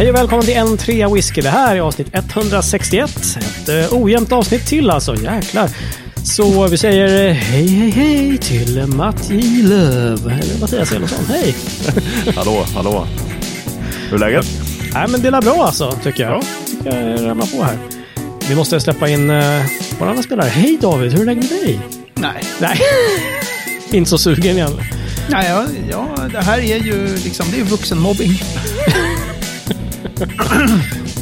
Hej och välkommen till en trea whisky. Det här är avsnitt 161. Ett uh, ojämnt avsnitt till alltså, jäklar. Så vi säger eh, hej, hej, hej till Matti Löv. Eller Mattias Elofsson. Hej! hallå, hallå. Hur är läget? Nej, men det är bra alltså, tycker jag. Ja. tycker jag ramlar på här. Vi måste släppa in uh, vår andra spelare. Hej David, hur är läget med dig? Nej. Nej. Inte så sugen igen. Nej, ja, ja, det här är ju liksom, det är vuxenmobbing.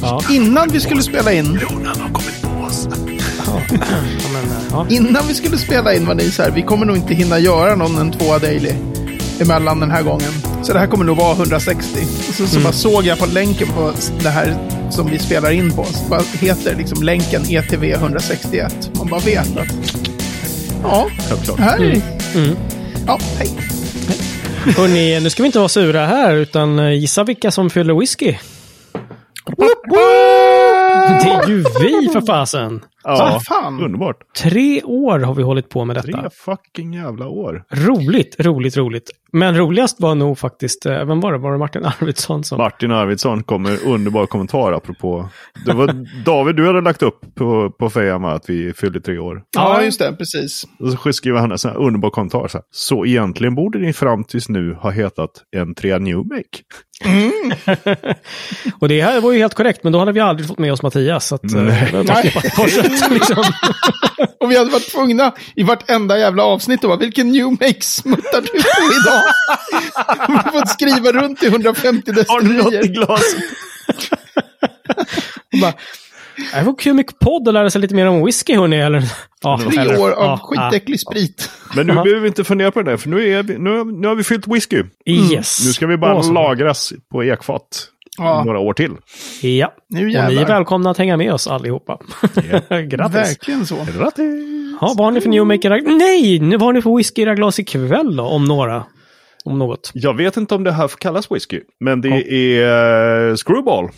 ja. Innan vi skulle spela in... har kommit på oss. Ja, Innan vi skulle spela in var ni så här, vi kommer nog inte hinna göra någon en tvåa daily emellan den här gången. Så det här kommer nog vara 160. Och så, så mm. bara såg jag på länken på det här som vi spelar in på. Så bara heter liksom länken E ETV 161. Man bara vet att... Ja, Självklart. här är... Mm. Ja, hej. Hörni, nu ska vi inte vara sura här, utan eh, gissa vilka som fyller whisky. Det är ju vi för fasen! Ja, fan. underbart. Tre år har vi hållit på med detta. Tre fucking jävla år. Roligt, roligt, roligt. Men roligast var nog faktiskt, eh, vem var det? Var det Martin Arvidsson som... Martin Arvidsson kommer underbar kommentar apropå. Det var David, du hade lagt upp på, på Fejama att vi fyllde tre år. Ja, just det, precis. Och så skriver han en sån här underbar kommentar. Så, här, så egentligen borde ni fram tills nu ha hetat en trea New Make. Mm. och det här var ju helt korrekt, men då hade vi aldrig fått med oss Mattias. Så att, Nej. Eh, Nej. liksom. och vi hade varit tvungna i vartenda jävla avsnitt att vara, vilken New Make smuttar du på idag? Vi har fått skriva runt i 150 destillerier. Har du något i glaset? Det var kul mycket podd och lära sig lite mer om whisky, hörni. Eller, ja, Tre eller, år av ja, skitäcklig ja, sprit. Men nu behöver vi inte fundera på det där, för nu, är vi, nu, nu har vi fyllt whisky. Mm. Yes. Nu ska vi bara awesome. lagras på ekfat ja. några år till. Ja, nu och ni är välkomna att hänga med oss allihopa. Yeah. Grattis! Verkligen så. Grattis! Ja, vad har ni för New Maker? Nej, nu har ni för whisky i era glas ikväll då, om några. Om något. Jag vet inte om det här kallas whisky, men det oh. är uh, Screwball.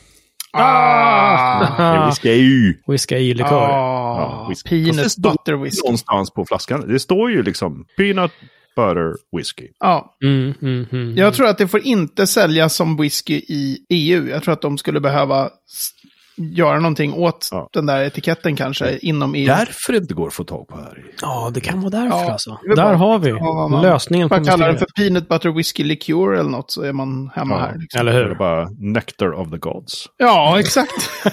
Ah! Whisky. Whisky-likör. Ah, ja, Peanut butter whisky. Någonstans på flaskan. Det står ju liksom peanut butter whisky. Ja. Mm, mm, mm, jag tror att det får inte säljas som whisky i EU. Jag tror att de skulle behöva göra någonting åt ja. den där etiketten kanske ja. inom EU. Därför det inte går att få tag på här. Ja, det kan vara därför ja, alltså. Där bara, har vi ja, lösningen. Man kallar den för peanut butter whisky liqueur eller något så är man hemma här. Liksom. Eller hur? Bara nectar of the gods. Ja, exakt.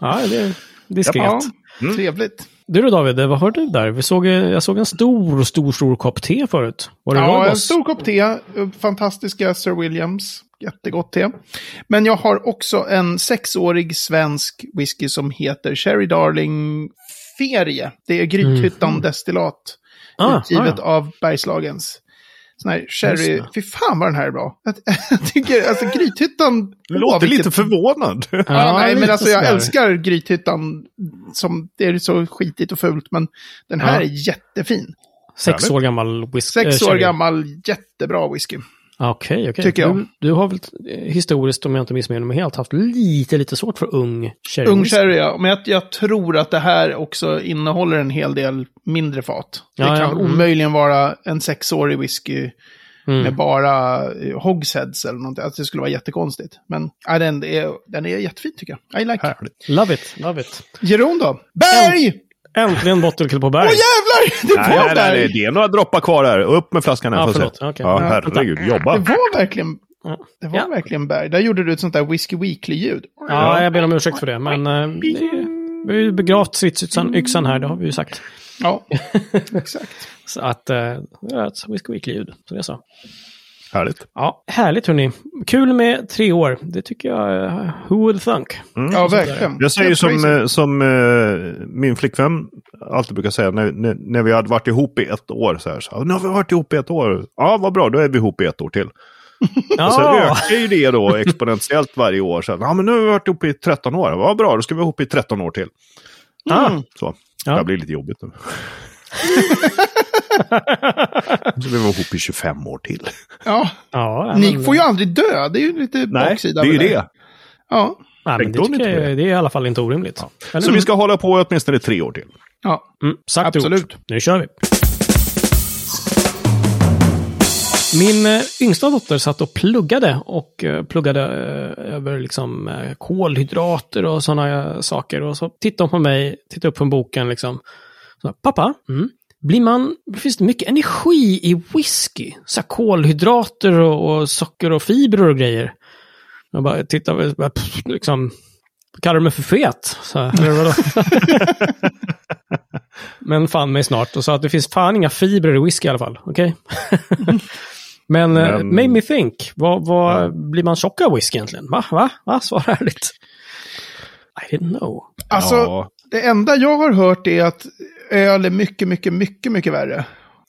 ja, det är diskret. Mm. Trevligt. Du då David, vad har du där? Vi såg, jag såg en stor, stor, stor kopp te förut. Var det ja, en stor kopp te. Fantastiska Sir Williams. Jättegott te. Men jag har också en sexårig svensk whisky som heter Cherry Darling Ferie. Det är Grythyttan mm. destillat. Ah, utgivet ah, ja. av Bergslagens. Sån här sherry. Fy fan vad den här är bra. Jag, jag tycker, alltså Grythyttan... Du låter vilket... lite förvånad. Ja, ja nej, men alltså jag älskar Grythyttan. Som, det är så skitigt och fult, men den här är jättefin. Sex år gammal whisky. Sex år gammal, jättebra whisky. Okej, okay, okej. Okay. Du, du, har väl historiskt, om jag inte missminner mig helt, haft lite, lite svårt för ung sherry? Ung sherry, ja. Men jag, jag, tror att det här också innehåller en hel del mindre fat. Ja, det kan ja, mm. omöjligen vara en sexårig whisky mm. med bara eh, hogsheads eller någonting. Alltså det skulle vara jättekonstigt. Men ja, den, är, den är jättefin tycker jag. I like it. Love it, love it. Jeroen då? Berg! Äntligen bottenkill på berg. Åh jävlar! Det nej, var nej, nej, det är några droppar kvar här. Upp med flaskan här. Ja, förlåt. Okay. Ja, herregud, jobba. Det var verkligen... Det var ja. verkligen berg. Där gjorde du ett sånt där Whiskey Weekly-ljud. Ja, jag ber om ursäkt för det. Men äh, vi har ju begravt stridsyxan här, det har vi ju sagt. Ja, exakt. Så att, äh, det är ett Whiskey Weekly-ljud, som jag sa. Härligt. Ja, härligt hörni. Kul med tre år. Det tycker jag, uh, who would think? Mm. Ja, verkligen. Jag säger som, uh, som uh, min flickvän alltid brukar säga när, när, när, vi hade varit ihop i ett år. Så här, så, nu har vi varit ihop i ett år. Ja, vad bra, då är vi ihop i ett år till. Ja. Och så ökar ju det då exponentiellt varje år. Så, ja, men nu har vi varit ihop i 13 år. Vad bra, då ska vi vara ihop i 13 år till. Mm. Så, ja. det blir lite jobbigt nu. Så vi var ihop i 25 år till. Ja. ja Ni får ju aldrig dö. Det är ju lite Nej, baksida. Nej, det är ju det. Ja. Nej, men det, tycker jag, det är i alla fall inte orimligt. Ja. Så vi ska hålla på åtminstone tre år till. Ja, mm, sagt absolut. Gjort. Nu kör vi. Min eh, yngsta dotter satt och pluggade och eh, pluggade eh, över liksom kolhydrater och sådana saker. Och så tittade hon på mig, tittade upp från boken liksom. Så, Pappa, mm, blir man, finns det mycket energi i whisky? Så här, kolhydrater och, och socker och fibrer och grejer. Jag bara tittar, bara, pff, liksom, kallar du mig för fet? Så, här, eller vadå? Men fan mig snart och sa att det finns fan inga fibrer i whisky i alla fall. Okej? Men, eh, Men- made me think. Vad, vad blir man tjock av whisky egentligen? Va? Va? Va? Svara ärligt. I didn't know. Alltså, Ja. det enda jag har hört är att öl är mycket, mycket, mycket, mycket värre.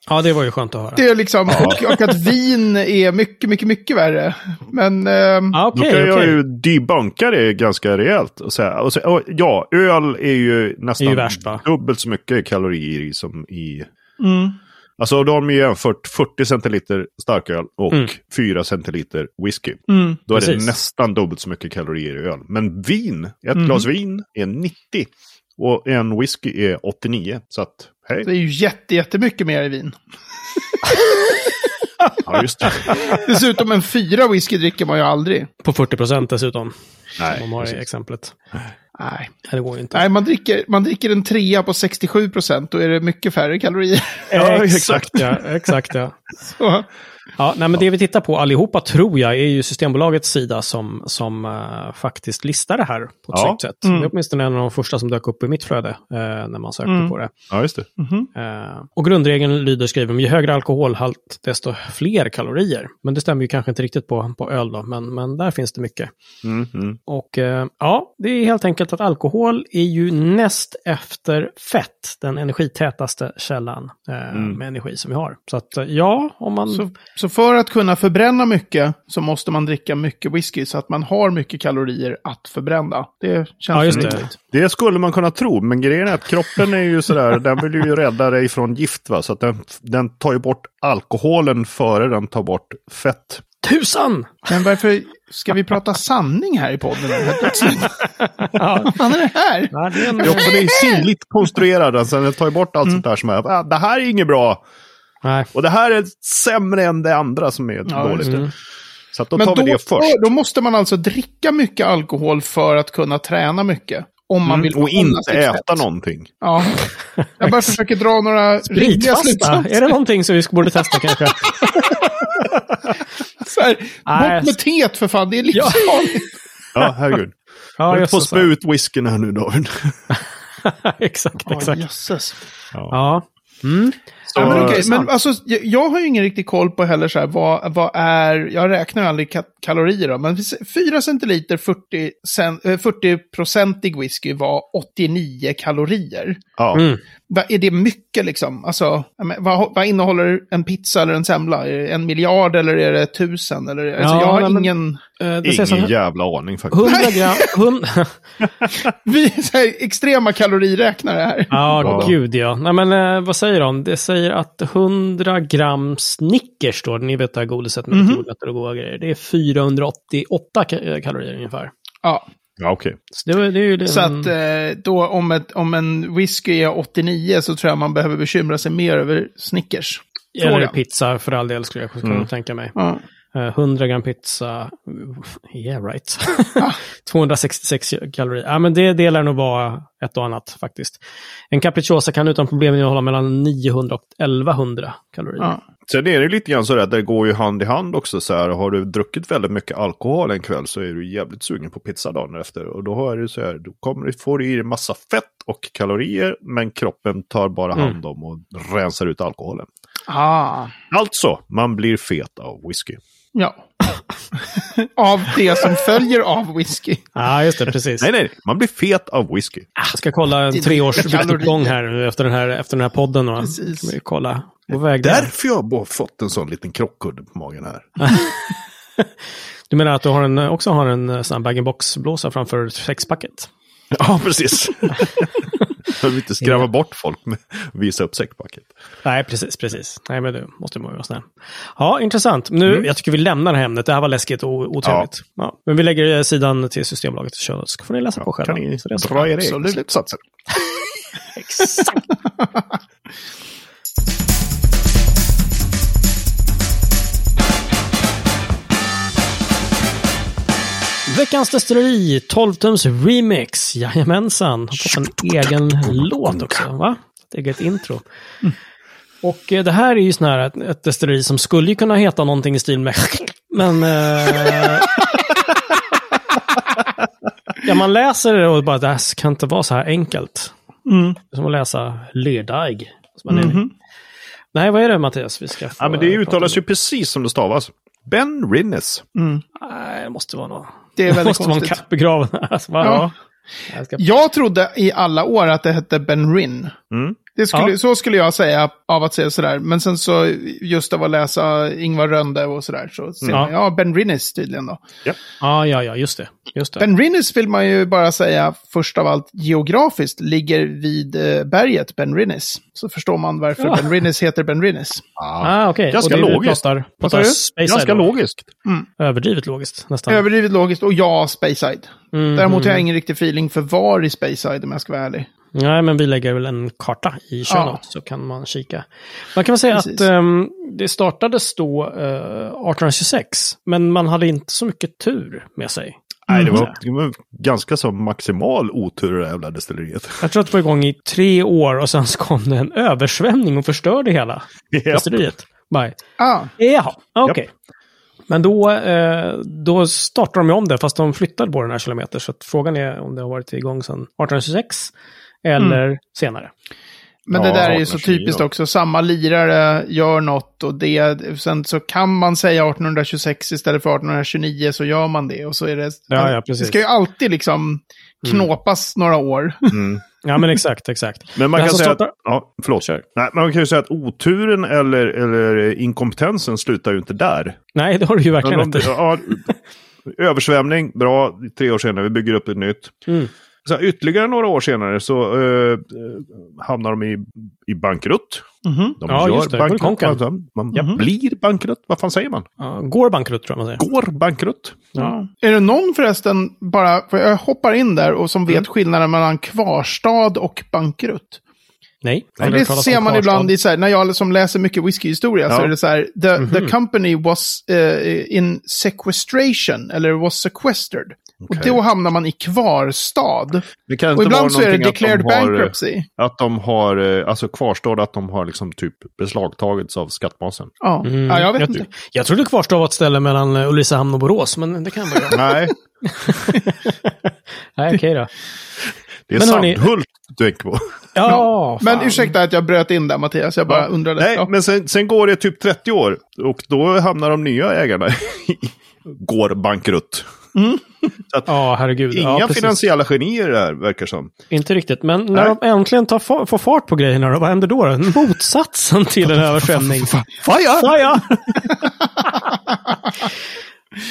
Ja, det var ju skönt att höra. Det är liksom, och, och att vin är mycket, mycket, mycket värre. Men, ehm, Ja, Då kan jag okej. ju debunka det ganska rejält. Och säga, och säga, och ja, öl är ju nästan är ju värst, dubbelt så mycket kalorier i som i... mm, Alltså de har ju jämfört 40 centiliter starköl och Mm. 4 centiliter whisky. mm, Då är det nästan dubbelt så mycket kalorier i öl. Men vin, ett Mhm. glas vin är 90. Och en whisky är 89. Så att, hej. det är ju jätte, jättemycket mer i vin. Ja, just det. Dessutom en fyra whisky dricker man ju aldrig. På 40 procent dessutom. Nej, Som de har i precis. exemplet. Nej, Nej, det går ju inte. Nej man, dricker, man dricker en trea på 67 procent, då är det mycket färre kalorier. Ja, exakt ja. Exakt ja. Så, Ja, nej, men det vi tittar på allihopa tror jag är ju Systembolagets sida som, som eh, faktiskt listar det här på ett Ja. snyggt sätt. Mm. Det är åtminstone en av de första som dök upp i mitt flöde eh, när man sökte Mm. på det. Ja, just det. mhm. Eh, och grundregeln lyder, skriver de, ju högre alkoholhalt desto fler kalorier. Men det stämmer ju kanske inte riktigt på, på öl då, men, men där finns det mycket. Mm, mm. Och eh, ja, det är helt enkelt att alkohol är ju näst efter fett den energitätaste källan eh, Mm. med energi som vi har. Så att eh, ja, om man... så, så för att kunna förbränna mycket så måste man dricka mycket whisky så att man har mycket kalorier att förbränna. Det känns Ja, just det. rimligt. Det skulle man kunna tro, men grejen är att kroppen är ju sådär, den vill ju rädda dig från gift va, så att den, den tar ju bort alkoholen före den tar bort fett. Tusan! Men varför ska vi prata sanning här i podden? Ja, Vad är det här? ja, det är en... För det är sinnligt konstruerad, alltså den tar ju bort allt sånt där som är, ah, det här är inget bra, Nej. och det här är sämre än det andra som är Ja, dåligt. Mm. Så att då Men tar vi då, det först. då måste man alltså dricka mycket alkohol för att kunna träna mycket. Om man vill Mm, och behålla inte äta fett. någonting. Ja. Jag bara försöker dra några Spritfasta, slutsatser. är det någonting som vi borde testa kanske? Så här, Nej. bort med teet för fan, det är livsfarligt. Ja, herregud. Ja, du får spä ut whiskyn här nu David. exakt, Ja, exakt. jösses. Ja. Ja. Mm. Så, Ja, men sant. men alltså, jag, jag har ju ingen riktig koll på heller så här, vad, vad är, jag räknar ju aldrig ka kalorier då, men 4 centiliter 40, cent, eh, 40-procentig whisky var 89 kalorier. Ja. Mm. Va, är det mycket liksom? Alltså, vad, vad innehåller en pizza eller en semla? Är det en miljard eller är det tusen? Eller, alltså, Ja, jag har nej, men- ingen... Eh, Ingen jävla aning faktiskt. 100 gram... Hund... Vi är så här, extrema kaloriräknare här. Ja, gud ja. Nej, men eh, vad säger de? Det säger att 100 gram Snickers då, ni vet det här godiset med Mhm. jordnötter och goda grejer. Det är 488 ka- eh, kalorier ungefär. Ja, Ja, okej. Så det, det är det. så att eh, då om, ett, om en whisky är 89 så tror jag man behöver bekymra sig mer över Snickers. Eller pizza för all del skulle jag kunna Mm. tänka mig. Ja. Eh, 100 gram pizza, yeah right. 266 kalorier. Ja, men det, det lär nog vara ett och annat faktiskt. En capricciosa kan utan problem innehålla mellan 900 och 1100 kalorier. Ja. Sen är det lite grann så att det går ju hand i hand också så här. Har du druckit väldigt mycket alkohol en kväll så är du jävligt sugen på pizza dagen efter. Och då har du så här, då kommer, du- får du i dig massa fett och kalorier. Men kroppen tar bara Mm. hand om och rensar ut alkoholen. Ah, Alltså, man blir fet av whisky. Ja. av det som följer av whisky. Ja, just det, precis. Nej, nej, man blir fet av whisky. Jag ska kolla en Det är tre års lite kalorier. viktuppgång här nu efter den här, efter den här podden. Och, Precis. Vi kolla. På väg där. Därför jag har bara fått en sån liten krockkudde på magen här. Du menar att du har en, också har en eh, sån här bag-in-box-blåsa framför sexpacket? Ja, precis. Jag vill inte skrämma bort folk med att visa upp säckpacket. Nej, precis, precis. Nej, men det måste man ju vara snäll. Ja, intressant. Nu, Jag tycker vi lämnar det här ämnet. Det här var läskigt och otrevligt. Ja. Men vi lägger sidan till Systembolaget i notes, så får ni läsa på själva. Kan ni Så det är så. dra era egna slutsatser? Exakt. Veckans destilleri, 12-tums remix. Jajamensan. Har fått en egen låt också, va? Ett eget intro. Och eh, det här är ju sån här ett, ett destilleri som skulle kunna heta någonting i stil med men... Eh, ja, man läser det och bara det här kan inte vara så här enkelt. Mm. Som att läsa. Så man är- Nej, vad är det Mattias? Vi ska Ja, men det uttalas ju precis som det stavas. Ben Rinnes. Nej, det måste vara något. Det är Det väldigt måste vara en konstigt. katt begraven. Alltså? Ja. Jag ska... Jag trodde i alla år att det hette Ben Rin. Mm. Det skulle, Ja. Så skulle jag säga av att säga sådär. Men sen så just av att läsa Ingvar Rönde och sådär så ser Ja. man, ja, Ben Rinnes tydligen då. Ja, ja, ja, just det. Just det. Ben Rinnes vill man ju bara säga först av allt geografiskt ligger vid eh, berget Ben Rinnes. Så förstår man varför Ja. Ben Rinnes heter Ben Rinnes. Ah, okej. Ganska logiskt. Pratar, pratar Ganska då. logiskt. Överdrivet logiskt, nästan. Överdrivet logiskt och ja, Speyside. Mm, Däremot har jag mm. ingen riktig feeling för var i Speyside om jag ska vara ärlig. Nej, men vi lägger väl en karta i show Ja. så kan man kika. Man kan väl säga Precis. att ehm, det startades då eh, 1826, men man hade inte så mycket tur med sig. Nej, det Mm. var, det var ganska så maximal otur i det jävla destilleriet. Jag tror att det var igång i tre år och sen så kom det en översvämning och förstörde hela destilleriet. Bye. Ah, Jaha, okej. Men då, eh, då startade de ju om det, fast de flyttade på den här kilometer. Så att frågan är om det har varit igång sedan 1826 eller senare. men Ja, det där är ju så 1829 typiskt också. Samma lirare gör något och det, sen så kan man säga 1826 istället för 1829 så gör man det. Och så är det, Ja, ja, precis. det ska ju alltid liksom knåpas några år. Mm. Ja, men exakt, exakt. Men man kan säga startar- att, ja, förlåt. Kör. Nej, man kan ju säga att oturen eller, eller inkompetensen slutar ju inte där. Nej, det har du ju verkligen rätt i. ja, översvämning, bra, tre år senare, vi bygger upp ett nytt. Mm. Så här, ytterligare några år senare så eh, eh, hamnar de i, i bankrutt. Mhm. De Ja, i bankrutt. Alltså, Man blir bankrutt. Vad fan säger man? Ja, går bankrutt tror jag man säger. Går bankrutt. Ja. Är det någon förresten, bara, för jag hoppar in där och som vet skillnaden mellan kvarstad och bankrutt? Nej. Hört det ser man ibland i så här, när jag som läser mycket whiskyhistoria så Ja. är det så här, the, Mhm. the company was eh, in sequestration, eller was sequestered. Och Okej. då hamnar man i kvarstad. Det kan Och inte vara ibland så är det att de declared har, bankruptcy. Att de har, eh, alltså kvarstår att de har liksom typ beslagtagits av skattmasen. Ja. Mm. ja, jag vet jag, inte. jag trodde kvarstad var ett ställe mellan eh, Ulricehamn och Borås, men det kan vara. Nej, Nej, okej då. det är Men hörni- Sandhult du tänker på. Ja, Men fan. ursäkta att jag bröt in där Mattias, jag bara Ja. undrade. Nej, ja. men sen, sen går det typ 30 år och då hamnar de nya ägarna i går bankrutt. Så att Ja, herregud. inga ja, finansiella genier där, verkar som. Inte riktigt, men när Nej. de äntligen tar fa- får fart på grejerna, då, vad händer då? då? Motsatsen till en översvämning. Faja! Faja!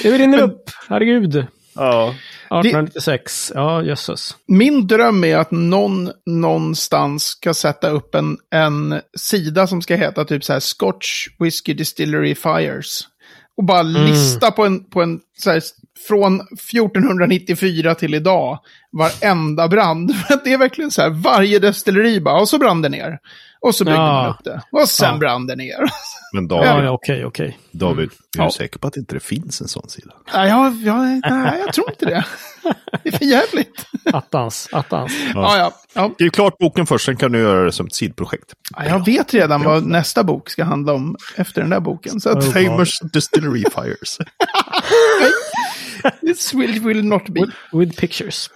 Det rinner upp, herregud. Ja. 1896, ja jösses. Min dröm är att någon någonstans ska sätta upp en, en sida som ska heta typ så här Scotch Whisky Distillery Fires. Och bara lista på en, på en så här, från 1494 till idag, varenda brand. Det är verkligen så här, varje destilleri bara, och så brann det ner. Och så byggde Ja. man upp det. Och sen Ja. brann det ner. Men Ja, David, ja, okej, okej. David är Ja. du säker på att inte det finns en sån sida? nej, jag, jag, nej, jag tror inte det. Det är för jävligt. Attans, attans. Ja, ja. ja. Skriv klart boken först, sen kan du göra det som ett sidprojekt. Ja, Jag vet redan vad nästa bok ska handla om efter den där boken. Så att, Oh. Famous Distillery Fires. This will, will not be. With pictures.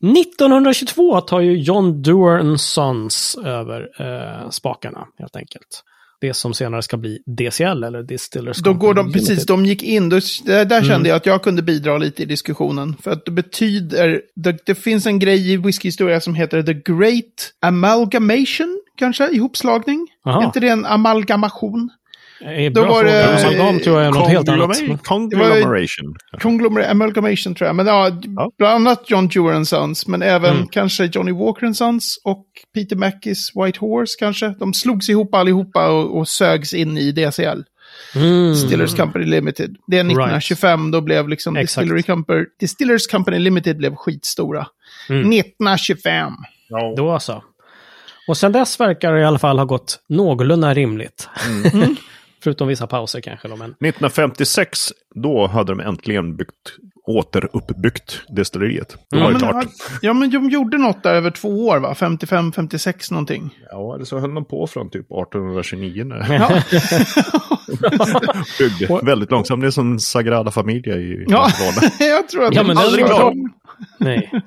1922 tar ju John Doer Sons över eh, spakarna, helt enkelt. Det som senare ska bli DCL, eller Distillers Då går de, precis, de gick in, då, där, där kände Mm. jag att jag kunde bidra lite i diskussionen. För att det betyder, det, det finns en grej i whiskyhistoria som heter The Great Amalgamation, kanske, ihopslagning. Aha. Är inte det en amalgamation? Då var det- Amalgam tror jag är något helt annat. Conglomera- Conglomeration. Conglomerate amalgamation tror jag. Men ja, Ja. bland annat John Dewar and Sons, men även Mm. kanske Johnny Walker and Sons och Peter Mackis White Horse kanske. De slogs ihop allihopa och, och sögs in i DCL. Mm. Distillers Company Limited. Det är 1925, då blev liksom. Distillery Company, Distillers Company Limited blev skitstora. Mm. 1925. Ja. Då så. Och sen dess verkar det i alla fall ha gått någorlunda rimligt. Förutom vissa pauser kanske. Då, men... 1956, då hade de äntligen byggt återuppbyggt destilleriet. Det Ja var ju men, klart. ja, men de gjorde något där över två år va? 55, 56 någonting. Ja, eller så höll de på från typ 1829. När Ja, byggde väldigt långsamt. Det är som Sagrada Familia i ja. Barcelona. jag tror att Ja, de men det aldrig klar. Nej.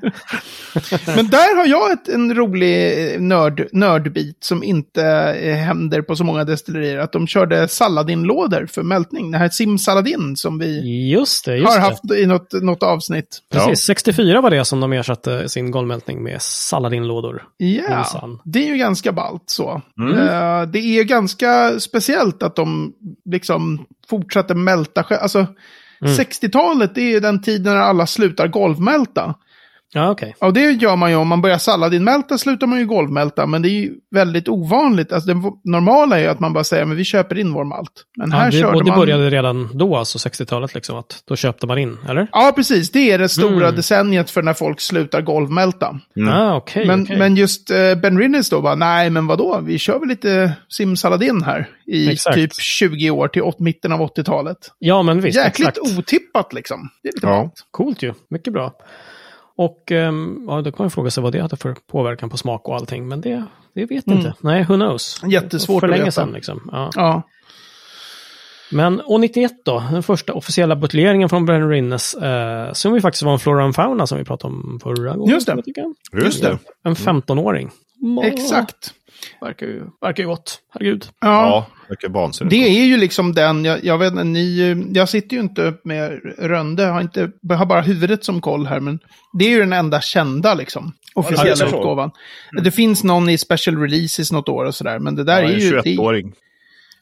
Men där har jag ett, en rolig eh, nörd, nördbit som inte eh, händer på så många destillerier. Att de körde Saladin-lådor för mältning. Det här Sim-Saladin som vi Just det, just har det. haft i något, något avsnitt. Precis, 64 var det som de ersatte sin golvmältning med Saladin-lådor. Ja, Minsann. det är ju ganska ballt så. Mm. Eh, det är ganska speciellt att de liksom fortsatte mälta själv. Alltså, Mm. 60-talet är ju den tiden när alla slutar golvmälta. Ja, okej. Och det gör man ju om man börjar Saladin-mälta slutar man ju golvmälta. Men det är ju väldigt ovanligt. Alltså det normala är ju att man bara säger men vi köper in vår malt. Men här Ja, det, körde och det man... började redan då, alltså 60-talet, liksom, att då köpte man in, eller? Ja, precis. Det är det stora Mm. decenniet för när folk slutar golvmälta. Mm. Ah, okej. Men, okej. men just eh, Ben Rinnes då bara, nej men vadå, vi kör väl lite Simsaladin här i Exakt. typ 20 år till åt, mitten av 80-talet. Ja, men visst. Jäkligt exakt. otippat liksom. Det är lite Ja. Coolt ju. Mycket bra. Och ehm, ja, då kan man fråga sig vad det hade för påverkan på smak och allting. Men det, det vet Mm. inte. Nej, who knows. Jättesvårt för att länge veta. sedan liksom. Ja. Ja. Men år 91 då, den första officiella buteljeringen från Brennan Rinnes, eh, som ju faktiskt var en Flora and Fauna som vi pratade om förra gången. Just det. Just det. En 15-åring. Ma- Exakt. Verkar ju, verkar ju gott. Herregud. Ja. Ja, verkar vansinnigt. Det är ju liksom den, jag, jag vet inte, ni, jag sitter ju inte med Rönde, har, inte, jag har bara huvudet som koll här, men det är ju den enda kända liksom, Ja, officiella så. utgåvan. Det finns någon i special releases något år och sådär, men det där Ja, är ju... det är- 21-åring.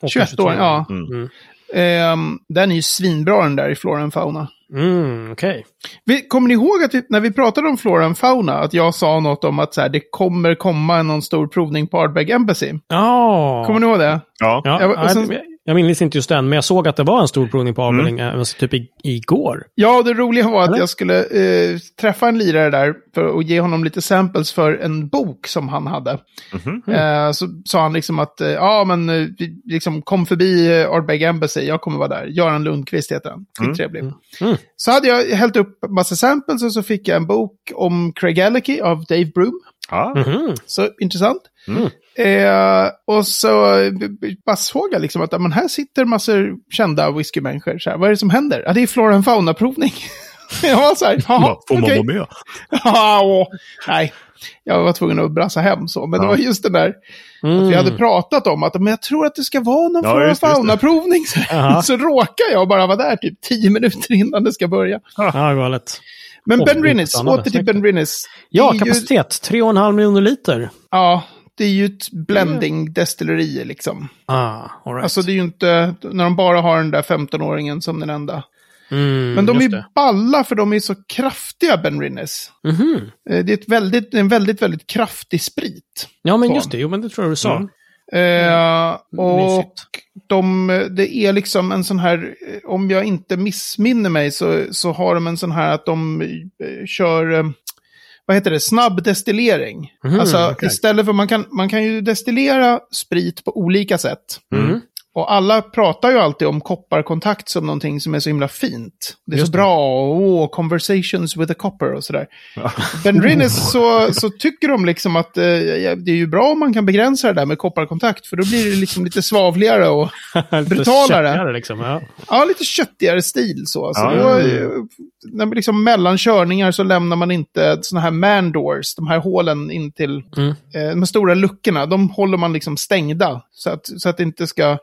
21 år, ja. Mm. Ehm, den är ju svinbra den där i Flora and Fauna. Mm, okej. Vi, kommer ni ihåg att vi, när vi pratade om Flora and Fauna, att jag sa något om att så här, det kommer komma någon stor provning på Ardbeg Embassy? Ja. Kommer ni ihåg det? Ja. Ja, Jag- och jag, sen- jag minns inte just den, men jag såg att det var en stor provning på Mm. avdelning eh, typ i, igår. Ja, det roliga var att Eller? jag skulle eh, träffa en lirare där för att ge honom lite samples för en bok som han hade. Mhm. Eh, så sa han liksom att, eh, ja men eh, liksom kom förbi eh, Ardbeg Embassy, jag kommer vara där. Göran Lundqvist heter han, skittrevlig. Mm. Så hade jag hällt upp massa samples och så fick jag en bok om Craig Alecky av Dave Broom. Ja. Mhm. Så intressant. Mm. Eh, och så bara såg jag liksom att men här sitter massor kända whiskymänniskor. Så här, vad är det som händer? Ja, det är Flora and Fauna-provning. jag var så här, Ja, Får man okej. vara med? Ja, åh, nej, jag var tvungen att brassa hem så. Men det Ja. var just det där Mm. att vi hade pratat om att men jag tror att det ska vara någon Ja, Flora det, det. Fauna-provning. Så, så råkar jag bara vara där typ tio minuter innan det ska börja. Ja, galet. Men Ben spännande. åter till. Ben Rinnes. Ja, är ju- kapacitet. 3,5 miljoner liter. Ja, det är ju ett blending destillerier liksom. Ah, all right. Alltså det är ju inte, när de bara har den där 15-åringen som den enda. mm, Men de är det. balla för de är så kraftiga, Ben Rinnes. Mhm. Eh, Det är ett väldigt, en väldigt, väldigt kraftig sprit. Ja, men just det. Jo, men det tror jag du sa. Mm. Eh, och Mysigt. de, det är liksom en sån här, eh, om jag inte missminner mig så, så har de en sån här att de eh, kör, eh, vad heter det, snabb destillering. Mhm, alltså okej. istället för, man kan, man kan ju destillera sprit på olika sätt. Mm. Och alla pratar ju alltid om kopparkontakt som någonting som är så himla fint. Det är Just så bra, åh, conversations with a copper och sådär. Ben Rinnes så, så tycker de liksom att eh, ja, det är ju bra om man kan begränsa det där med kopparkontakt, för då blir det liksom lite svavligare och Lite Brutalare. Liksom. Ja. ja, lite köttigare stil så. så Ja, då, ja, ja. eh, när liksom mellan körningar så lämnar man inte sådana här man doors, de här hålen in till Mm. eh, de stora luckorna, de håller man liksom stängda. Så att, så att det inte ska...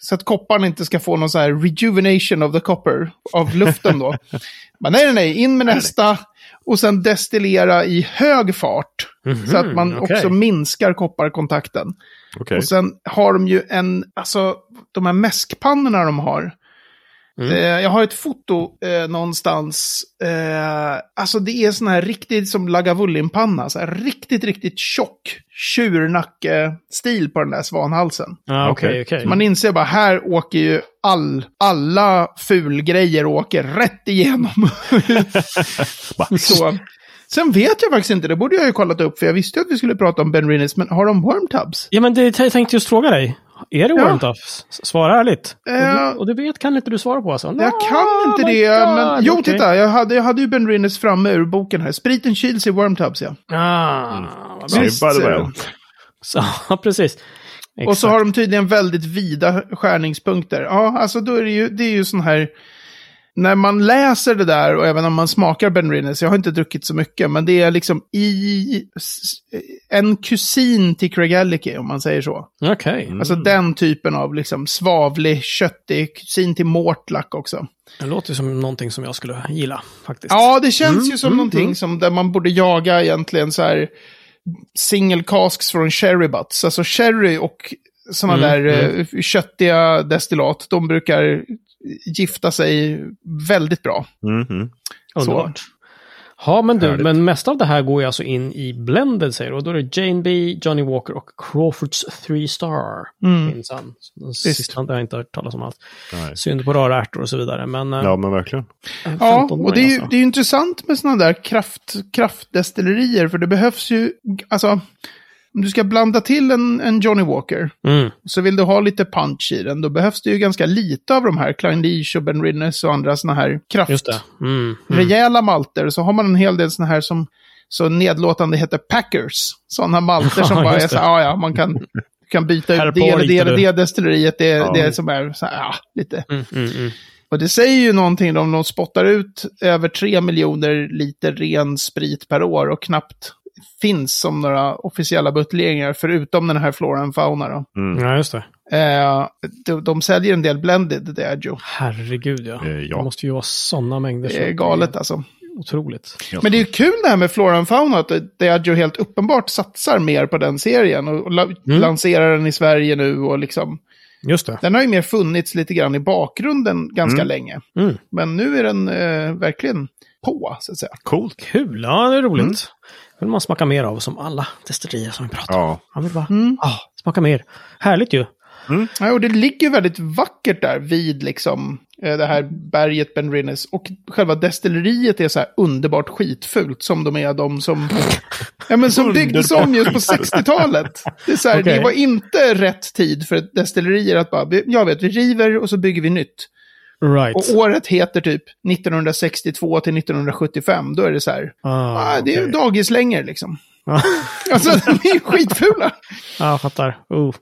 Så att kopparn inte ska få någon så här rejuvenation of the copper, av luften då. Men nej, nej, nej, in med nästa och sen destillera i hög fart. så att man Mhm, okej. också minskar kopparkontakten. Okej. Och sen har de ju en, alltså de här mäskpannorna de har. Mm. Eh, jag har ett foto eh, någonstans. Eh, alltså det är sån här riktigt som Lagavulin-panna. Så här riktigt, riktigt tjock tjurnacke-stil på den där svanhalsen. Ja, okej, Okej. okej. Man inser bara, här åker ju all, alla fulgrejer åker rätt igenom. Så. Sen vet jag faktiskt inte, det borde jag ju kollat upp, för jag visste ju att vi skulle prata om Ben Rinnes, men har de wormtubs? Ja, men det jag tänkte just fråga dig. Är det Ja. Warm Tough? Svara ärligt. Eh, och, du, och det vet, kan inte du svara på alltså? Jag kan inte my det, God, men jo, okej. titta. Jag hade, jag hade ju Ben Rinnes framme ur boken här. Spriten kyls i Wormtubs, ja. Ah, vad bra. Visst, by the way. eh, Så, ja, precis. Och så Exakt. har de tydligen väldigt vida skärningspunkter. Ja, alltså då är det ju, det är ju sån här... När man läser det där och även om man smakar Ben Rinnes, jag har inte druckit så mycket, men det är liksom i en kusin till Craig Allicky, om man säger så. Okej, Alltså den typen av liksom svavlig, köttig, kusin till Mortlack också. det låter som någonting som jag skulle gilla faktiskt. Ja, det känns Mm, ju som mm, någonting mm. som där man borde jaga egentligen så här single casks från sherry butts. Alltså sherry och sådana Mm, där eh, köttiga destillat, de brukar gifta sig väldigt bra. Mhm. Underbart. Ja, men du, Härligt. men mest av det här går ju alltså in i blended säger du. Och då är det Jane B, Johnny Walker och Crawfords Three Star. Mm. Minsann. Den sista har jag inte hört talas om alls. Nej. Synd på rara ärtor och så vidare. Men eh, Ja, men verkligen. en Ja, 15-åring och det är ju alltså. det är ju intressant med sådana där kraft, kraftdestillerier, för det behövs ju, alltså, om du ska blanda till en, en Johnny Walker, Mm. så vill du ha lite punch i den, då behövs det ju ganska lite av de här, Klein Leach och Ben Rinnes och andra sådana här kraft, Just det. Mm. Mm. rejäla malter. Så har man en hel del sådana här som så nedlåtande heter packers. Sådana malter som bara är så här, ja ja, man kan, kan byta ut det eller det eller det destilleriet. Det, Ja. det som är så här, ja, lite. Mm, mm, mm. Och det säger ju någonting om de spottar ut över tre miljoner liter ren sprit per år och knappt finns som några officiella buteljeringar förutom den här Flora and Fauna. Då. Mm. Ja, just det. Eh, de, de säljer en del blended, Diageo. Herregud ja. Eh, ja. Det måste ju vara sådana mängder. Det är galet alltså. Otroligt. Men det är ju kul det här med Flora and Fauna, att Diageo helt uppenbart satsar mer på den serien och, och la- lanserar den i Sverige nu och liksom. Just det. Den har ju mer funnits lite grann i bakgrunden ganska länge. Mm. Men nu är den eh, verkligen på, så att säga. Coolt. Kul, ja det är roligt. Mm. vill man smaka mer av som alla destillerier som vi pratar om. Ja. Man vill bara, Mm. ah, smaka mer. Härligt ju. Ja, och det ligger väldigt vackert där vid liksom eh, det här berget Ben Rinnes. Och själva destilleriet är så här underbart skitfult som de är de som, ja, men som byggdes om just på 60-talet. Det, är så här, Okej. det var inte rätt tid för ett destilerier att bara, jag vet, vi river och så bygger vi nytt. Right. Och året heter typ 1962 till 1975. Då är det så här, ah, ah, det är ju dagislängor liksom. Ja, Alltså de är ju skitfula. Ja, jag fattar. Oh.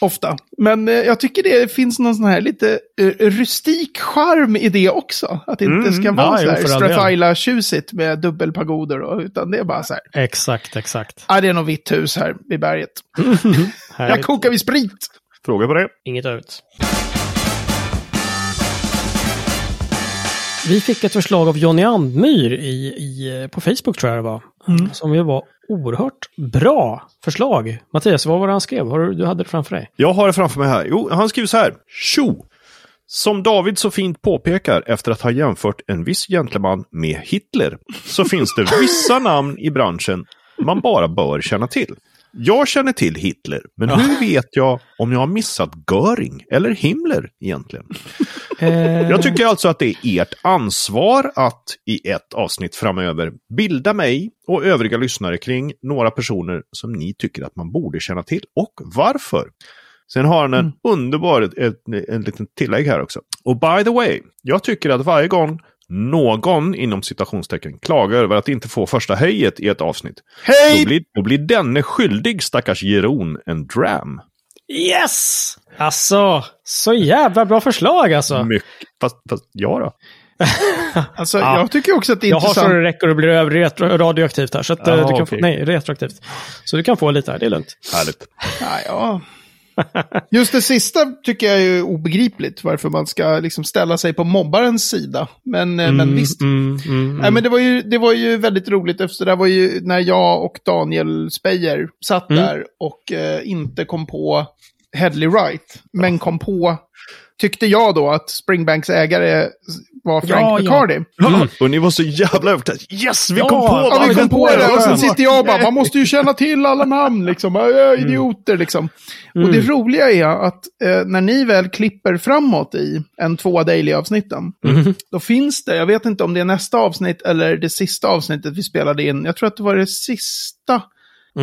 Ofta. Men eh, jag tycker det finns någon sån här lite eh, rustik charm i det också. Att det inte Mm, ska vara ja, så här. Strathyla-tjusigt med dubbelpagoder. Och, utan det är bara så här. Exakt, exakt. Ah, det är nog vitt hus här vid berget. Jag Härligt. kokar vid sprit. Fråga på det. Inget övrigt. Vi fick ett förslag av Jonny Andmyr i, i, på Facebook tror jag det var. Som ju var oerhört bra förslag. Mattias, vad var det han skrev? Har du, du hade det framför dig? Jag har det framför mig här. Jo, han skriver så här. Tjo! Som David så fint påpekar efter att ha jämfört en viss gentleman med Hitler så finns det vissa namn i branschen man bara bör känna till. Jag känner till Hitler, men hur vet jag om jag har missat Göring eller Himmler egentligen? Jag tycker alltså att det är ert ansvar att i ett avsnitt framöver bilda mig och övriga lyssnare kring några personer som ni tycker att man borde känna till och varför. Sen har han en underbar, ett, ett, en liten tillägg här också. Och by the way, jag tycker att varje gång någon inom citationstecken klagar över att inte få första höjet i ett avsnitt, Hej! då blir, då blir denne skyldig stackars Jeroen en dram. Yes! Alltså, så jävla bra förslag alltså. Mycket, fast, fast ja då. Alltså, Ja. jag tycker också att det är Jag har så intressant. det räcker och blir över retro, radioaktivt här. Så att, eh, Jaha, du kan okej. få, nej, retroaktivt. Så du kan få lite här, det är lugnt. Härligt. Ja, ja. Just det sista tycker jag är obegripligt. Varför man ska liksom ställa sig på mobbarens sida. Men, eh, men visst. Mm, mm, mm. Nej, men det var, ju, det var ju väldigt roligt efter det var ju när jag och Daniel Speyer satt Mm. där och eh, inte kom på Headley Wright. Men kom på, tyckte jag då, att Springbanks ägare var Frank Ja, ja. McCarty. Ja, och ni var så jävla övertagna. Yes, vi Ja, kom på ja, Ja, vi kom på det. Och sen sitter jag och bara, man måste ju känna till alla namn liksom. Ja, Idioter liksom. Och det roliga är att eh, när ni väl klipper framåt i en två daily-avsnitten, då finns det, jag vet inte om det är nästa avsnitt eller det sista avsnittet vi spelade in, jag tror att det var det sista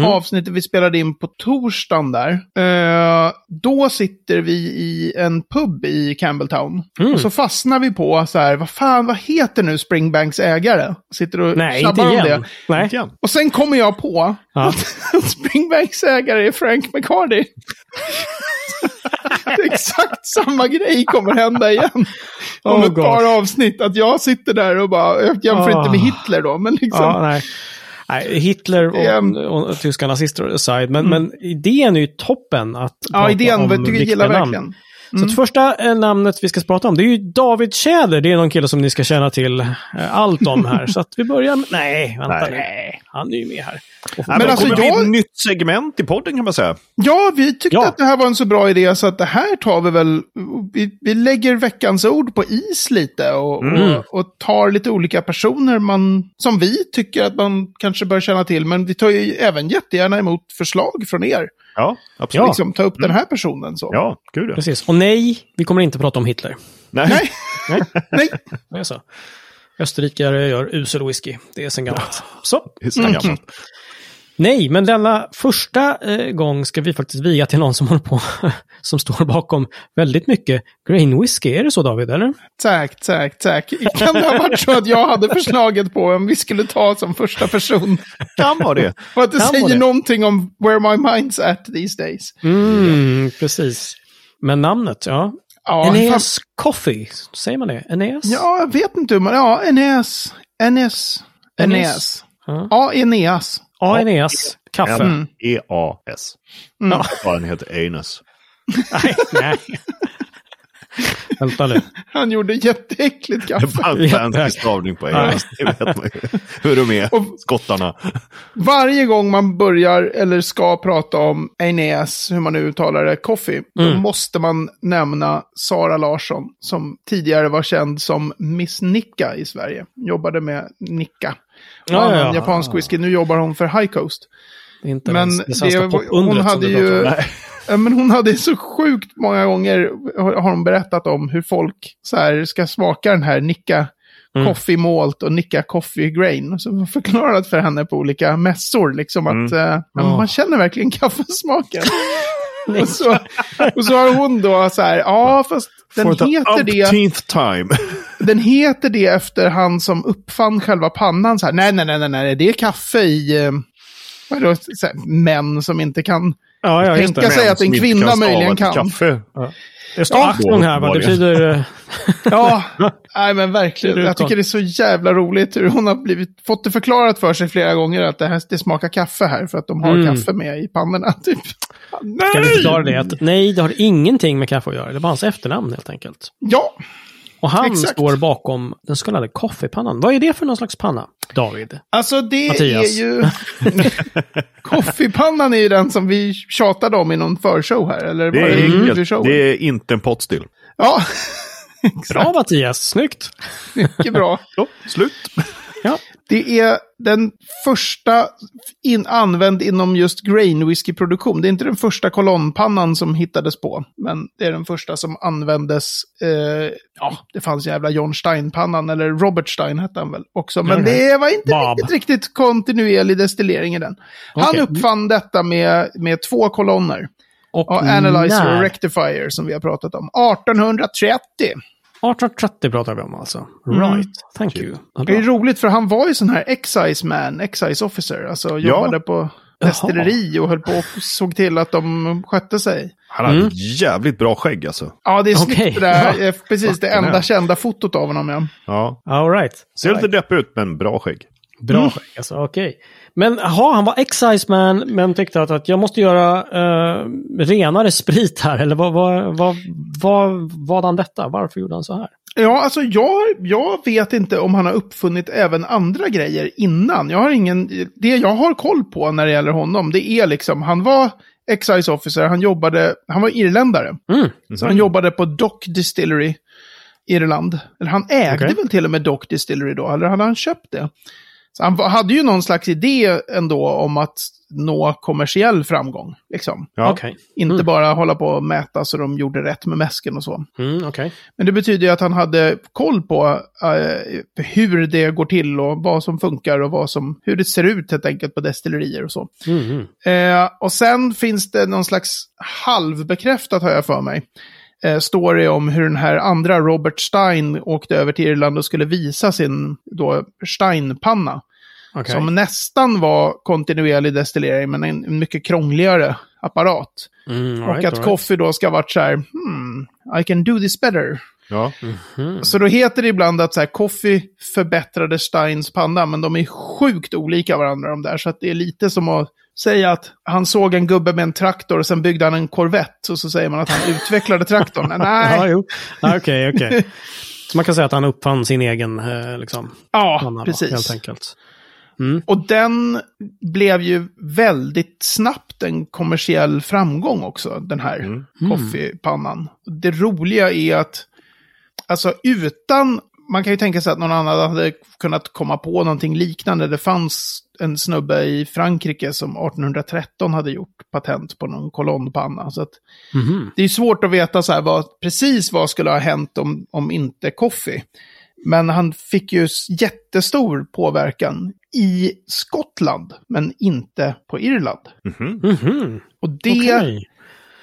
avsnittet vi spelade in på torsdagen där. Eh, då sitter vi i en pub i Campbelltown. Mm. Och så fastnar vi på så här, vad fan, vad heter nu Springbanks ägare? Sitter och Nej, inte tjabbar om igen. det. Nej. Inte igen. Och sen kommer jag på Ja. att Springbanks ägare är Frank McCarty. Exakt samma grej kommer hända igen. Om Oh ett par avsnitt. Att jag sitter där och bara, jag jämför Ah. inte med Hitler då, men liksom. Ja, nej. Hitler Det är- och, och, tyska nazister aside, men, men idén är ju toppen att Ja, idén om jag viktiga gillar namn. verkligen. Så att första eh, namnet vi ska prata om, det är ju David Tjäder. Det är någon kille som ni ska känna till eh, allt om här. Så att vi börjar med... Nej, vänta Nej. nu. Han är ju med här. Men alltså, alltså, kommer jag- bli ett nytt segment i podden kan man säga. Ja, vi tyckte Ja. att det här var en så bra idé så att det här tar vi väl, vi, vi lägger veckans ord på is lite och, Mm. och, och tar lite olika personer man, som vi tycker att man kanske bör känna till. Men vi tar ju även jättegärna emot förslag från er. Ja, absolut. Liksom ta upp den här personen så. Ja, gud ja. Precis. Och nej, vi kommer inte prata om Hitler. Nej. Nej, Nej, nej. det är så. Österrikare gör usel whisky. Det är sen gammalt. Så. Det är så gammalt. Nej, men denna första eh, gång ska vi faktiskt viga till någon som håller på, som står bakom väldigt mycket grain whisky. Är det så David, eller? Tack, tack, tack. Kan det ha varit så att jag hade förslaget på om vi skulle ta som första person? Kan vara det. Och att det Kan säger det. någonting om where my mind's at these days. Mm, precis. Men namnet, ja. Ja, fan- Eneas Coffee, säger man det? Eneas? Ja, jag vet inte hur man... Ja, Eneas. Enes. Eneas. Ja. Ja, Eneas. Ja, Eneas. Kaffe. Mm. E-A-S. Ja. Ja, den heter Anus. Nej, nej. Vänta nu. Han gjorde jätteäckligt Det kaffe. var en fancy stavning på Anus. Det vet man ju. Hur de är, Och- skottarna. Varje gång man börjar eller ska prata om Eneas, hur man nu uttalar det, coffee, då Mm. måste man nämna Sara Larsson, som tidigare var känd som Miss Nicka i Sverige. Jobbade med Nicka. Och Ja, ja, annan ja. japansk whisky. Nu jobbar hon för High Coast. Inte Men ens det det, hon hade ju... Men hon hade så sjukt många gånger, har hon berättat om hur folk så här ska smaka den här Nicka Mm. Coffee Malt och Nicka Coffee Grain. Så hon förklarat för henne på olika mässor liksom att eh, Ja. man känner verkligen kaffesmaken. och, så, och så har hon då så här, ja fast den heter det. time. Den heter det efter han som uppfann själva pannan. Så här, nej, nej, nej, nej, det är kaffe i... Eh, vad är det, så här, män som inte kan... Ja, ja, Tänka det. sig att en kvinna möjligen kan. Kaffe. Det står Ja. Achtung här, va? Det betyder... eh, Ja, nej men verkligen. Jag tycker det är så jävla roligt hur hon har blivit, fått det förklarat för sig flera gånger att det, här, det smakar kaffe här för att de har Mm. kaffe med i pannorna. Typ. Nej! Kan vi förklara det? Att, nej, det har ingenting med kaffe att göra. Det var hans efternamn helt enkelt. Ja, Och han Exakt. står bakom den så kallade koffepannan. Vad är det för någon slags panna, David? alltså det Mattias. är ju... Koffepannan är ju den som vi tjatade om i någon förshow här. Eller Det det är, mm. enkelt. det är inte en pottstill. Ja, Bra Mattias, snyggt! mycket bra. Så, slut. Det är den första in, använd inom just grain whisky-produktion. Det är inte den första kolonnpannan som hittades på, men det är den första som användes. Eh, ja, det fanns jävla John Stein-pannan, eller Robert Stein hette han väl också. Men Okej. det var inte Bob. riktigt, riktigt kontinuerlig destillering i den. Han Okej. uppfann detta med, med två kolonner. Och Och Analyzer och Rectifier som vi har pratat om. 1830. 1830 pratar vi om alltså. Mm. Right, thank you. Ja, Det är roligt för han var ju sån här excise man, excise officer. Alltså jobbade på destilleri och höll på och såg till att de skötte sig. Han hade Mm. jävligt bra skägg alltså. Ja, det är snyggt det där. Ja. Precis, det enda kända fotot av honom, ja. Ja. All right. Ser lite deppig ut, men bra skägg. Bra Mm. skägg, alltså okej. Men aha, han var exciseman men tyckte att, att jag måste göra eh, renare sprit här. Eller vad, vad, vad, vad var han detta? Varför gjorde han så här? Ja, alltså jag, jag vet inte om han har uppfunnit även andra grejer innan. Jag har ingen, det jag har koll på när det gäller honom, det är liksom, han var excise officer, han jobbade, han var irländare. Mm. Så han jobbade på Dock Distillery, Irland. Eller han ägde Okej. väl till och med Dock Distillery då, eller hade han köpt det? Så han hade ju någon slags idé ändå om att nå kommersiell framgång. Liksom. Ja. Okej. Inte Mm. bara hålla på och mäta så de gjorde rätt med mäsken och så. Mm, okej. Men det betyder ju att han hade koll på eh, hur det går till och vad som funkar och vad som, hur det ser ut helt enkelt på destillerier och så. Mm, mm. Eh, och sen finns det någon slags halvbekräftat har jag för mig. Eh, story om hur den här andra Robert Stein åkte över till Irland och skulle visa sin då Steinpanna. Okej. Som nästan var kontinuerlig destillering men en, en mycket krångligare apparat. Mm, och right, att right. Coffee då ska varit så här, hmm, I can do this better. Ja. Mm. Så då heter det ibland att så här, Coffee förbättrade Steins panna, men de är sjukt olika varandra de där. Så att det är lite som att säga att han såg en gubbe med en traktor och sen byggde han en Corvette. Och så säger man att han utvecklade traktorn. Ja, Nej. Ja, Okej, okej. Så man kan säga att han uppfann sin egen eh, liksom, ja, panna, då, precis. helt enkelt. Mm. Och den blev ju väldigt snabbt en kommersiell framgång också, den här Mm. Coffee-pannan. Det roliga är att, alltså utan, man kan ju tänka sig att någon annan hade kunnat komma på någonting liknande. Det fanns en snubbe i Frankrike som 1813 hade gjort patent på någon kolonnpanna. Så att Mhm. det är svårt att veta så här vad, precis vad skulle ha hänt om, om inte Coffee. Men han fick ju jättestor påverkan i Skottland, men inte på Irland. Mhm. Mhm. Och det, Okej.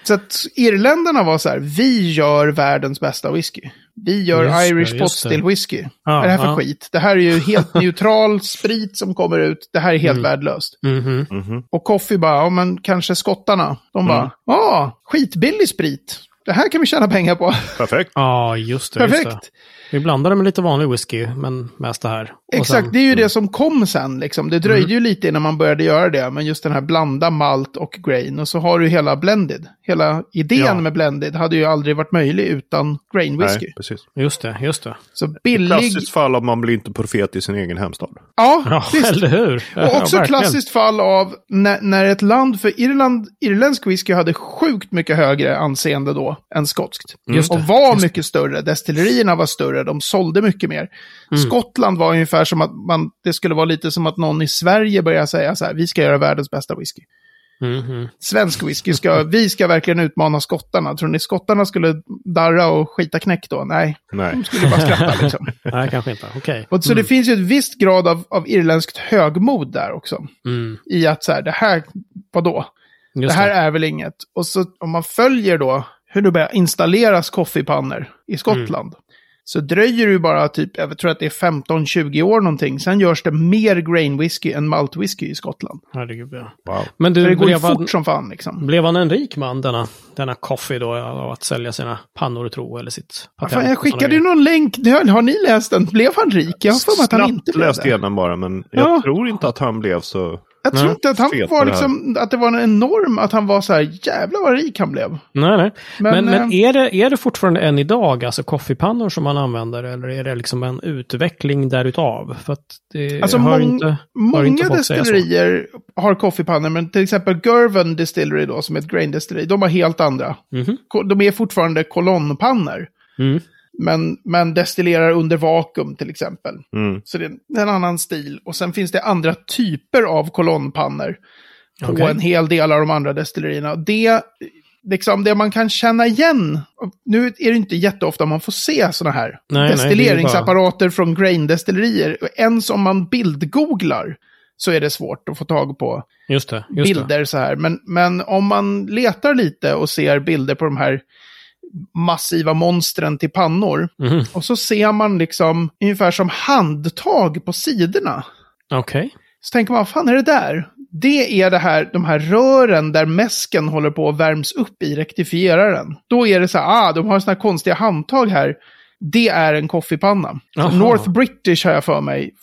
så att irländarna var så här, vi gör världens bästa whisky. Vi gör Just Irish just pot det. still whisky. Ja, Vad är det här för ja. skit? Det här är ju helt neutral sprit som kommer ut. Det här är helt Mm. värdelöst. Mhm. Mhm. Och Coffee bara, ja men kanske skottarna. De Mm. bara, ja, skitbillig sprit. Det här kan vi tjäna pengar på. Perfekt. Ja, just det. Just det. Perfekt. Vi blandade med lite vanlig whisky, men mest det här. Och Exakt, sen- Mm. det är ju det som kom sen. Liksom. Det dröjde ju lite innan man började göra det. Men just den här blanda malt och grain. Och så har du hela blended. Hela idén Ja. med blended hade ju aldrig varit möjlig utan grain whisky. Nej, precis. Just det, just det. Så billig... Klassiskt fall av man blir inte profet i sin egen hemstad. Ja, Ja, visst. eller hur? Och också ja, klassiskt fall av när, när ett land, för Irland, irländsk whisky hade sjukt mycket högre anseende då än skotskt. Just det, och var just mycket större, destillerierna var större, de sålde mycket mer. Mm. Skottland var ungefär som att man, det skulle vara lite som att någon i Sverige börjar säga så här, vi ska göra världens bästa whisky. Mhm. Svensk whisky, ska, vi ska verkligen utmana skottarna. Tror ni skottarna skulle darra och skita knäck då? Nej, Nej. de skulle bara skratta liksom. Nej, kanske inte. Okej. Och så det finns ju ett visst grad av, av irländskt högmod där också. Mm. I att så här, det här, vadå? Just det här är väl inget. Och så om man följer då hur det börjar installeras koffepannor i Skottland. Så dröjer det bara typ, jag tror att det är 15-20 år någonting. Sen görs det mer grain whisky än malt whisky i Skottland. Herregud, ja. Wow. Men du, det går ju blev han, fort som fan liksom. blev han en rik man, denna, denna Coffee då, av att sälja sina pannor, tro, eller sitt Ja, patent? fan, jag skickade ju någon länk. Har, har ni läst den? Blev han rik? Jag har för mig att han inte blev läste det. igenom bara, men jag Ja. tror inte att han blev så... Jag tror inte att han var liksom, att det var en enorm, att han var så här, jävlar vad rik han blev. Nej, nej. Men, Men, men, eh, är, det, är det fortfarande än idag, alltså koffepannor som man använder, eller är det liksom en utveckling därutav? För att det Alltså har mång- inte, hör Många inte destillerier har koffepannor, men till exempel Gervan Distillery då, som är ett grain destilleri, de har helt andra. Mhm. Ko- De är fortfarande kolonnpannor, Mm. Men, men destillerar under vakuum till exempel. Mm. Så det är en annan stil. Och sen finns det andra typer av kolonnpannor på Okej. en hel del av de andra destillerierna. Det, liksom, det man kan känna igen, nu är det inte jätteofta man får se sådana här Nej, nej, det är ju destilleringsapparater från grain-destillerier. Ens om man bildgooglar så är det svårt att få tag på Just det, just det. bilder så här. Men, men om man letar lite och ser bilder på de här massiva monstren till pannor. Mhm. Och så ser man liksom ungefär som handtag på sidorna. Okej. Så tänker man, vad fan är det där? Det är det här, de här rören där mäsken håller på att värms upp i rektifieraren. Då är det så här, ah, de har såna här konstiga handtag här. Det är en koffepanna. Jaha. North British har jag för mig,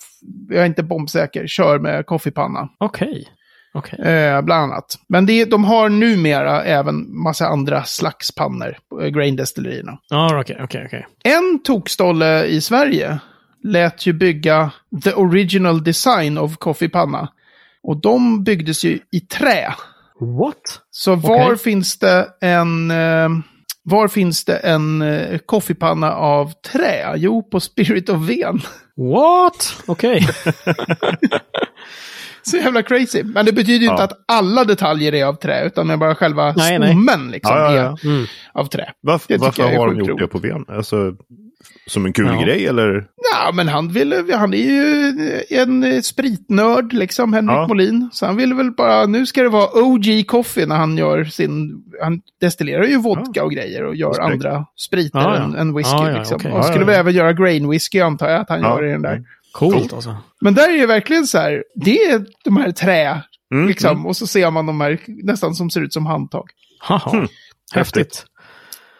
jag är inte bombsäker, kör med koffepanna. Okej. Okej. Eh, bland annat. Men det, de har numera även massa andra slags pannor, eh, grain-destillerierna. Ja, okej, okej, okej. En tokstolle i Sverige lät ju bygga the original design of koffepanna. Och de byggdes ju i trä. What? Så var Okej. finns det en, eh, Var finns det en eh, koffepanna av trä? Jo, på Spirit of Ven. What? Okej. Så jävla crazy. Men det betyder ju inte Ja. att alla detaljer är av trä, utan det är bara själva Nej, nej. stommen liksom Ja, ja, ja. är Mm. av trä. Varför, varför har de gjort det på Ven? Alltså, som en kul Ja. grej eller? Ja, men han, ville, han är ju en spritnörd, liksom, Henrik Ja. Molin. Så han ville väl bara, nu ska det vara OG coffee när han gör sin, han destillerar ju vodka och grejer och gör Respekt. andra spriter Ja, ja. än, än whisky. Ja, ja, liksom. Och Ja, skulle ja, väl ja. även göra grain whisky antar jag att han Ja. gör i den där. Mm. Coolt alltså. Men där är det verkligen så här, det är de här trä, Mm, liksom. mm. Och så ser man de här nästan som ser ut som handtag. Haha. Hmm. Häftigt.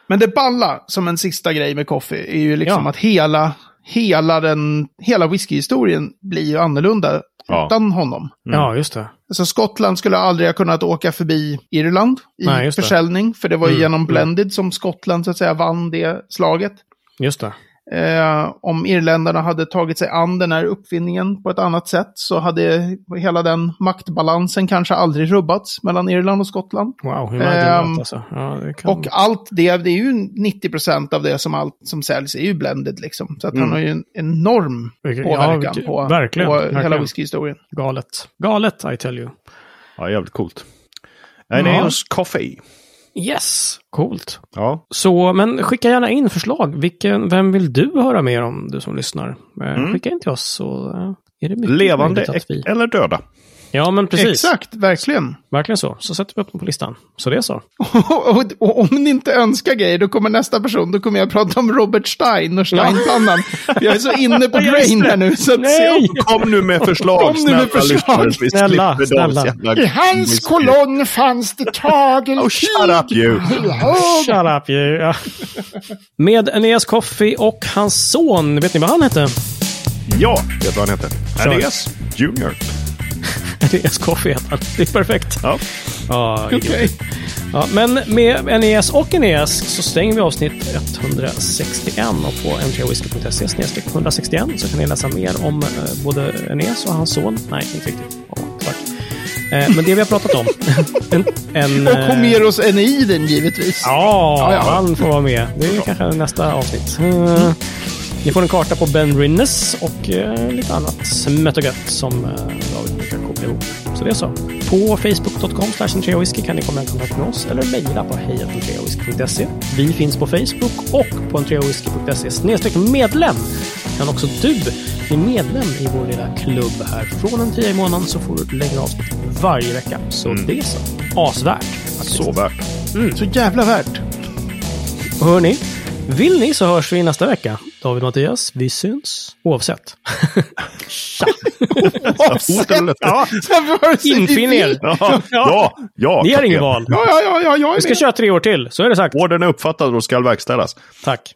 Men det balla som en sista grej med coffee är ju liksom Ja. att hela, hela, den, hela whiskyhistorien blir ju annorlunda Ja. utan honom. Mm. Ja, just det. Alltså Skottland skulle aldrig ha kunnat åka förbi Irland i Nej, försäljning. För det var ju Mm, genom mm. Blended som Skottland så att säga vann det slaget. Just det. Eh, om irländarna hade tagit sig an den här uppfinningen på ett annat sätt så hade hela den maktbalansen kanske aldrig rubbats mellan Irland och Skottland. Wow, hur that, alltså. Ja, det kan... Och allt det, det är ju 90% av det som, allt, som säljs är ju blended liksom. Så att han Mm. har ju en enorm påverkan ja, på, verkligen, på verkligen. hela whiskyhistorien. Galet. Galet, I tell you. Ja, jävligt coolt. Ineos Coffee. Yes, coolt. Ja. Så, men skicka gärna in förslag. Vilken, vem vill du höra mer om, du som lyssnar? Eh, Mm. Skicka in till oss så eh, är det mycket Levande vi... eller döda. Ja, men precis. Exakt, verkligen. Verkligen så. Så sätter vi upp dem på listan. Så det är så. och, och om ni inte önskar grejer, då kommer nästa person, då kommer jag prata om Robert Stein och Steinpannan. Jag är så inne på Ja, grain här nu. Så att Nej! Kom nu med förslag, Kom nu med förslag. Snälla, snälla. I hans kolonn fanns det tageltid. Oh, shut up you. Shut up you. Ja. Med Eneas Coffee och hans son. Vet ni vad han hette? Ja, vet du vad han heter? Aeneas Junior. Coffee heter. Det är perfekt. Ja. Ja, Okej. Ja, men med Eneas och Eneas så stänger vi avsnitt 161 och på n3whisky.se snedstreck 161 så kan ni läsa mer om eh, både Eneas och hans son. Nej, inte riktigt. Tack. Eh, men det vi har pratat om. en, en, Och eh, Homeros Eneiden givetvis. Ja, Ja, ja. han får vara med. Det är kanske nästa avsnitt. Ni får en karta på Ben Rinnes och eh, lite annat smått och gött som eh, David brukar koppla ihop. Så det är så. På facebook.com whisky kan ni komma i kontakt med oss eller mejla på hejatentreawhisky.se. Vi finns på Facebook och på entreawhisky.se snedstreck medlem. Kan också du bli medlem i vår lilla klubb här. Från en tia i månaden så får du längre avsnitt varje vecka. Så det är så. Asvärt. faktiskt. Så värt. Så jävla värt. Och hörni, vill ni så hörs vi nästa vecka. David och Mattias, vi syns oavsett. Tja! Löfte? Ja, infinn er! Ja, ja, ja. Ni har inget val. Ja, ja, ja, ja, jag är Vi ska med. köra tre år till, så är det sagt. Ordern är uppfattad och ska verkställas. Tack.